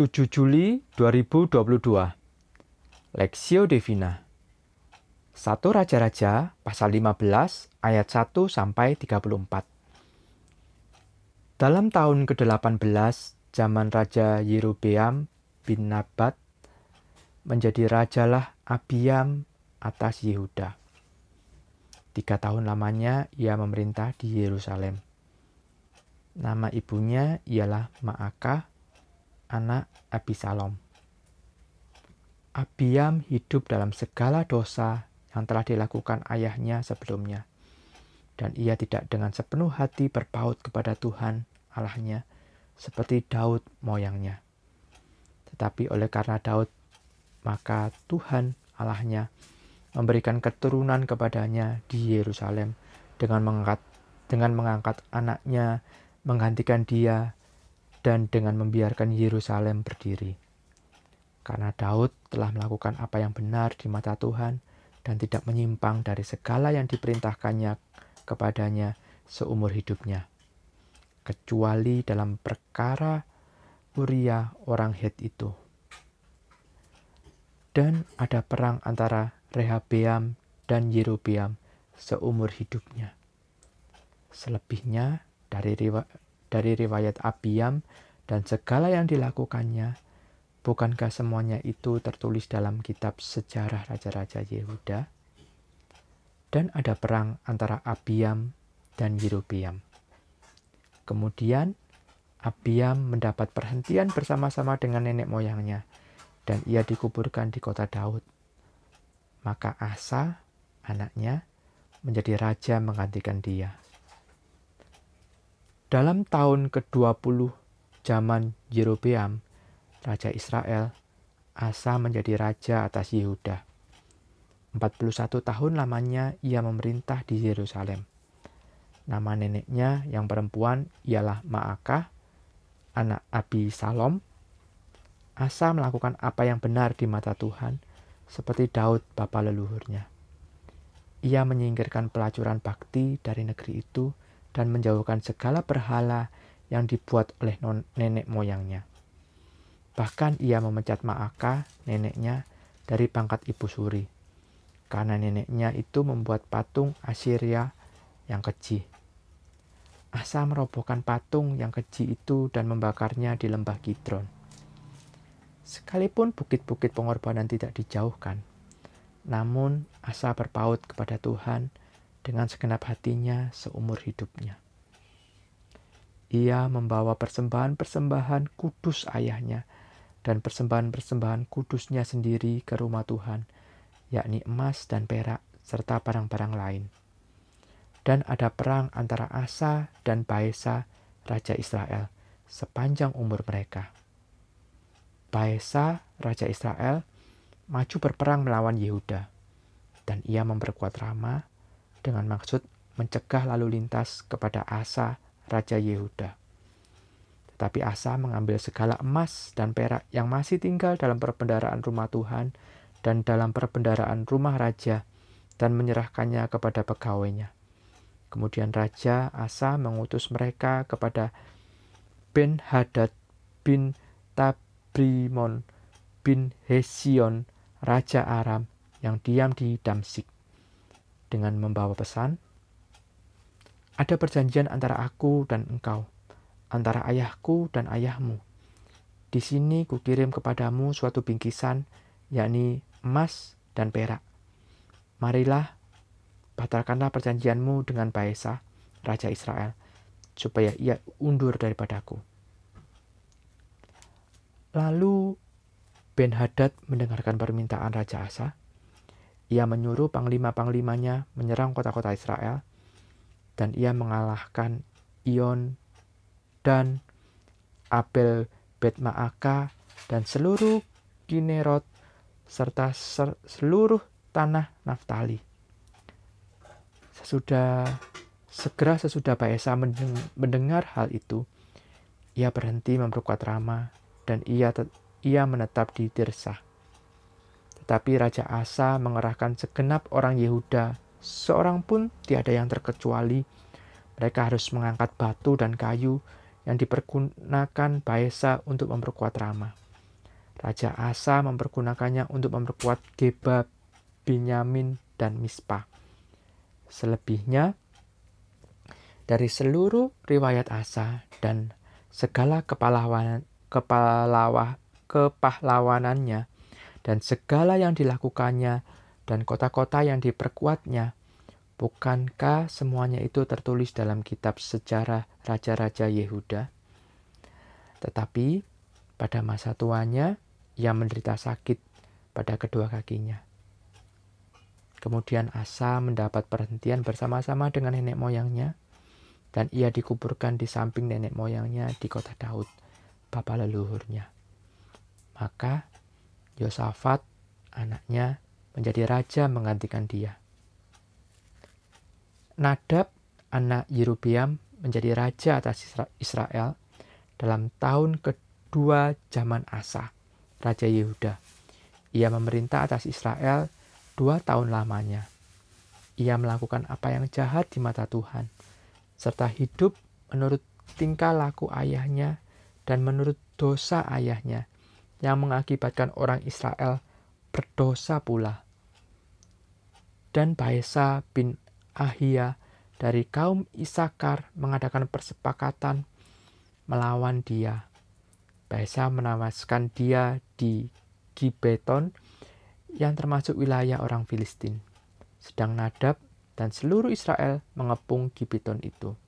7 Juli 2022 Lexio Divina 1 Raja-Raja pasal 15 ayat 1 sampai 34 Dalam tahun ke-18 zaman Raja Yerobeam bin Nabat menjadi rajalah Abiam atas Yehuda. Tiga tahun lamanya ia memerintah di Yerusalem. Nama ibunya ialah Ma'akah anak Abisalom. Abiam hidup dalam segala dosa yang telah dilakukan ayahnya sebelumnya. Dan ia tidak dengan sepenuh hati berpaut kepada Tuhan Allahnya seperti Daud moyangnya. Tetapi oleh karena Daud, maka Tuhan Allahnya memberikan keturunan kepadanya di Yerusalem dengan mengangkat dengan mengangkat anaknya menggantikan dia dan dengan membiarkan Yerusalem berdiri. Karena Daud telah melakukan apa yang benar di mata Tuhan dan tidak menyimpang dari segala yang diperintahkannya kepadanya seumur hidupnya. Kecuali dalam perkara Uria orang Het itu. Dan ada perang antara Rehabeam dan Yerobeam seumur hidupnya. Selebihnya dari dari riwayat Abiam dan segala yang dilakukannya, bukankah semuanya itu tertulis dalam kitab sejarah Raja-Raja Yehuda? Dan ada perang antara Abiam dan Yerobeam. Kemudian Abiam mendapat perhentian bersama-sama dengan nenek moyangnya, dan ia dikuburkan di kota Daud. Maka Asa, anaknya, menjadi raja menggantikan dia. Dalam tahun ke-20 zaman Yerobeam, Raja Israel, Asa menjadi raja atas Yehuda. 41 tahun lamanya ia memerintah di Yerusalem. Nama neneknya yang perempuan ialah Ma'akah, anak Abi Salom. Asa melakukan apa yang benar di mata Tuhan, seperti Daud bapa leluhurnya. Ia menyingkirkan pelacuran bakti dari negeri itu dan menjauhkan segala berhala yang dibuat oleh non nenek moyangnya. Bahkan ia memecat Ma'aka, neneknya, dari pangkat ibu suri, karena neneknya itu membuat patung Assyria yang keji. Asa merobohkan patung yang keji itu dan membakarnya di lembah Kidron. Sekalipun bukit-bukit pengorbanan tidak dijauhkan, namun Asa berpaut kepada Tuhan dengan segenap hatinya seumur hidupnya. Ia membawa persembahan-persembahan kudus ayahnya dan persembahan-persembahan kudusnya sendiri ke rumah Tuhan, yakni emas dan perak serta barang-barang lain. Dan ada perang antara Asa dan Baesa, Raja Israel, sepanjang umur mereka. Baesa, Raja Israel, maju berperang melawan Yehuda, dan ia memperkuat Rama, dengan maksud mencegah lalu lintas kepada Asa, Raja Yehuda. Tetapi Asa mengambil segala emas dan perak yang masih tinggal dalam perbendaraan rumah Tuhan dan dalam perbendaraan rumah raja dan menyerahkannya kepada pegawainya. Kemudian Raja Asa mengutus mereka kepada Ben Hadad bin Tabrimon bin Hesion, Raja Aram yang diam di Damsik dengan membawa pesan, ada perjanjian antara aku dan engkau, antara ayahku dan ayahmu. Di sini kukirim kepadamu suatu bingkisan, yakni emas dan perak. Marilah, batalkanlah perjanjianmu dengan Baesa, Raja Israel, supaya ia undur daripadaku. Lalu Ben Hadad mendengarkan permintaan Raja Asa, ia menyuruh panglima-panglimanya menyerang kota-kota Israel, dan ia mengalahkan Ion dan Abel Betmaaka dan seluruh Kinerot serta ser seluruh tanah Naftali. Sesudah segera sesudah Baesa mendengar hal itu, ia berhenti memperkuat Rama dan ia ia menetap di Tirsah. Tetapi Raja Asa mengerahkan segenap orang Yehuda, seorang pun tiada yang terkecuali. Mereka harus mengangkat batu dan kayu yang dipergunakan Baesa untuk memperkuat Rama. Raja Asa mempergunakannya untuk memperkuat Geba, Binyamin, dan Mispa. Selebihnya, dari seluruh riwayat Asa dan segala kepalawan, kepalawa, kepahlawanannya, dan segala yang dilakukannya, dan kota-kota yang diperkuatnya, bukankah semuanya itu tertulis dalam kitab sejarah Raja-Raja Yehuda? Tetapi pada masa tuanya, ia menderita sakit pada kedua kakinya. Kemudian Asa mendapat perhentian bersama-sama dengan nenek moyangnya, dan ia dikuburkan di samping nenek moyangnya di kota Daud, bapa leluhurnya. Maka Yosafat, anaknya, menjadi raja menggantikan dia. Nadab, anak Yerubiam, menjadi raja atas Israel dalam tahun kedua zaman Asa Raja Yehuda. Ia memerintah atas Israel dua tahun lamanya. Ia melakukan apa yang jahat di mata Tuhan, serta hidup menurut tingkah laku ayahnya dan menurut dosa ayahnya, yang mengakibatkan orang Israel berdosa pula. Dan Baesa bin Ahia dari kaum Isakar mengadakan persepakatan melawan dia Baesa menawaskan dia di Gibeton yang termasuk wilayah orang Filistin. Sedang Nadab dan seluruh Israel mengepung Gibeton itu.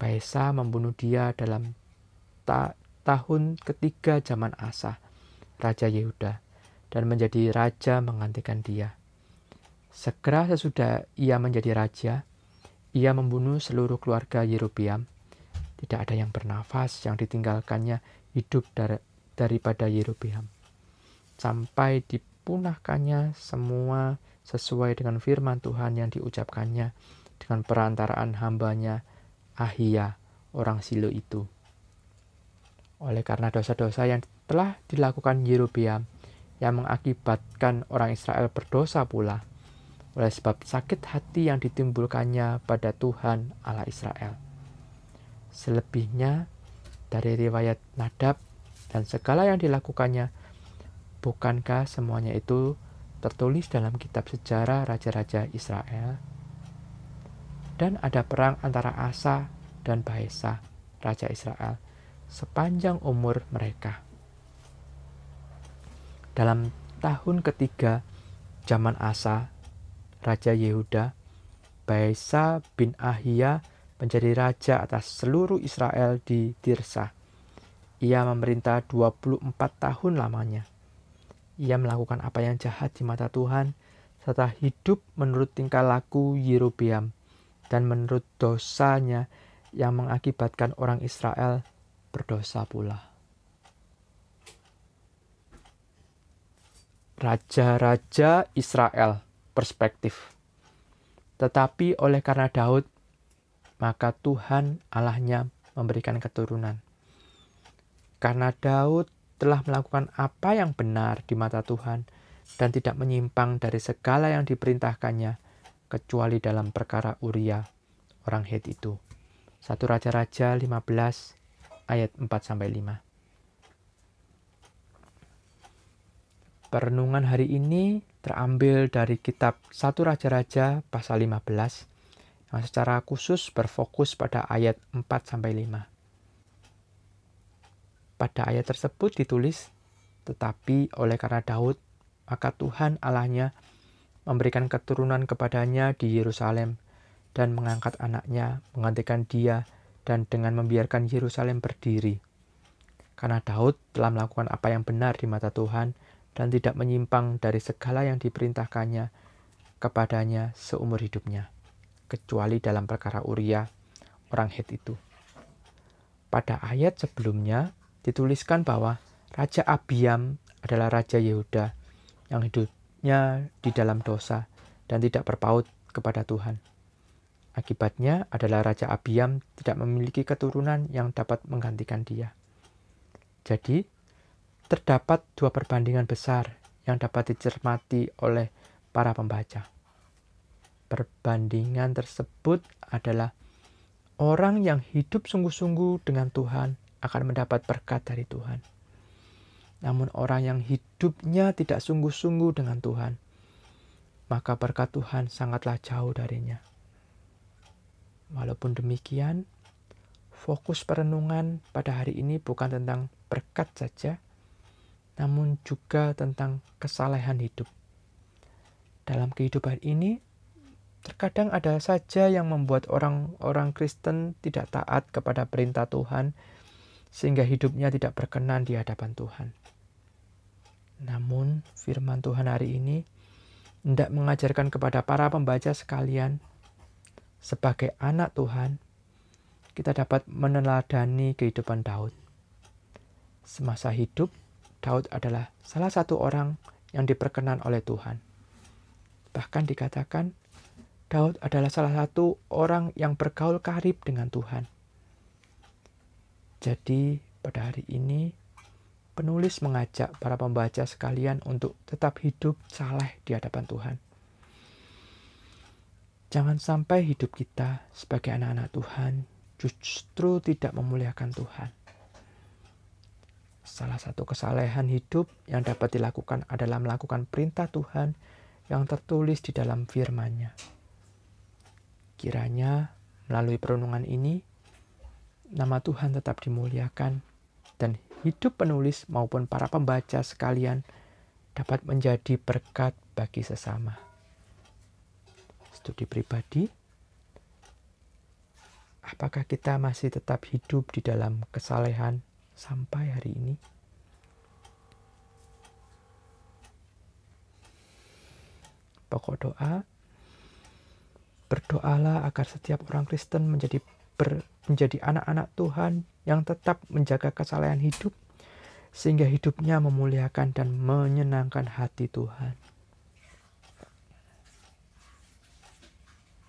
Baesa membunuh dia dalam ta tahun ketiga zaman Asa, Raja Yehuda, dan menjadi raja menggantikan dia. Segera sesudah ia menjadi raja, ia membunuh seluruh keluarga Yerobiam. Tidak ada yang bernafas yang ditinggalkannya hidup dar daripada Yerobeam. Sampai dipunahkannya semua sesuai dengan firman Tuhan yang diucapkannya dengan perantaraan hambanya Ahia, orang Silo itu. Oleh karena dosa-dosa yang telah dilakukan Yerobeam yang mengakibatkan orang Israel berdosa pula, oleh sebab sakit hati yang ditimbulkannya pada Tuhan Allah Israel. Selebihnya, dari riwayat Nadab dan segala yang dilakukannya, bukankah semuanya itu tertulis dalam kitab sejarah raja-raja Israel? Dan ada perang antara Asa dan Baesa, raja Israel, sepanjang umur mereka. Dalam tahun ketiga zaman Asa, raja Yehuda, Baesa bin Ahia menjadi raja atas seluruh Israel di Tirsa. Ia memerintah 24 tahun lamanya. Ia melakukan apa yang jahat di mata Tuhan, serta hidup menurut tingkah laku Yerobeam dan menurut dosanya yang mengakibatkan orang Israel berdosa pula. Raja-raja Israel perspektif. Tetapi oleh karena Daud maka Tuhan Allahnya memberikan keturunan. Karena Daud telah melakukan apa yang benar di mata Tuhan dan tidak menyimpang dari segala yang diperintahkannya, kecuali dalam perkara Uria, orang Het itu. Satu Raja-Raja 15 ayat 4-5 Perenungan hari ini terambil dari kitab Satu Raja-Raja pasal 15 yang secara khusus berfokus pada ayat 4-5. Pada ayat tersebut ditulis, tetapi oleh karena Daud, maka Tuhan Allahnya memberikan keturunan kepadanya di Yerusalem dan mengangkat anaknya menggantikan dia dan dengan membiarkan Yerusalem berdiri. Karena Daud telah melakukan apa yang benar di mata Tuhan dan tidak menyimpang dari segala yang diperintahkannya kepadanya seumur hidupnya kecuali dalam perkara Uria, orang Het itu. Pada ayat sebelumnya dituliskan bahwa Raja Abiam adalah Raja Yehuda yang hidupnya di dalam dosa dan tidak berpaut kepada Tuhan. Akibatnya adalah Raja Abiam tidak memiliki keturunan yang dapat menggantikan dia. Jadi, terdapat dua perbandingan besar yang dapat dicermati oleh para pembaca. Perbandingan tersebut adalah orang yang hidup sungguh-sungguh dengan Tuhan akan mendapat berkat dari Tuhan. Namun orang yang hidupnya tidak sungguh-sungguh dengan Tuhan, maka berkat Tuhan sangatlah jauh darinya. Walaupun demikian, fokus perenungan pada hari ini bukan tentang berkat saja, namun juga tentang kesalehan hidup. Dalam kehidupan ini, terkadang ada saja yang membuat orang-orang Kristen tidak taat kepada perintah Tuhan, sehingga hidupnya tidak berkenan di hadapan Tuhan. Namun, firman Tuhan hari ini hendak mengajarkan kepada para pembaca sekalian, sebagai anak Tuhan, kita dapat meneladani kehidupan Daud. Semasa hidup, Daud adalah salah satu orang yang diperkenan oleh Tuhan. Bahkan dikatakan, Daud adalah salah satu orang yang bergaul karib dengan Tuhan. Jadi, pada hari ini, penulis mengajak para pembaca sekalian untuk tetap hidup saleh di hadapan Tuhan. Jangan sampai hidup kita sebagai anak-anak Tuhan justru tidak memuliakan Tuhan. Salah satu kesalehan hidup yang dapat dilakukan adalah melakukan perintah Tuhan yang tertulis di dalam firman-Nya. Kiranya melalui perenungan ini, nama Tuhan tetap dimuliakan dan hidup penulis maupun para pembaca sekalian dapat menjadi berkat bagi sesama. Studi pribadi, apakah kita masih tetap hidup di dalam kesalehan sampai hari ini? Pokok doa, berdoalah agar setiap orang Kristen menjadi ber, menjadi anak-anak Tuhan yang tetap menjaga kesalahan hidup, sehingga hidupnya memuliakan dan menyenangkan hati Tuhan.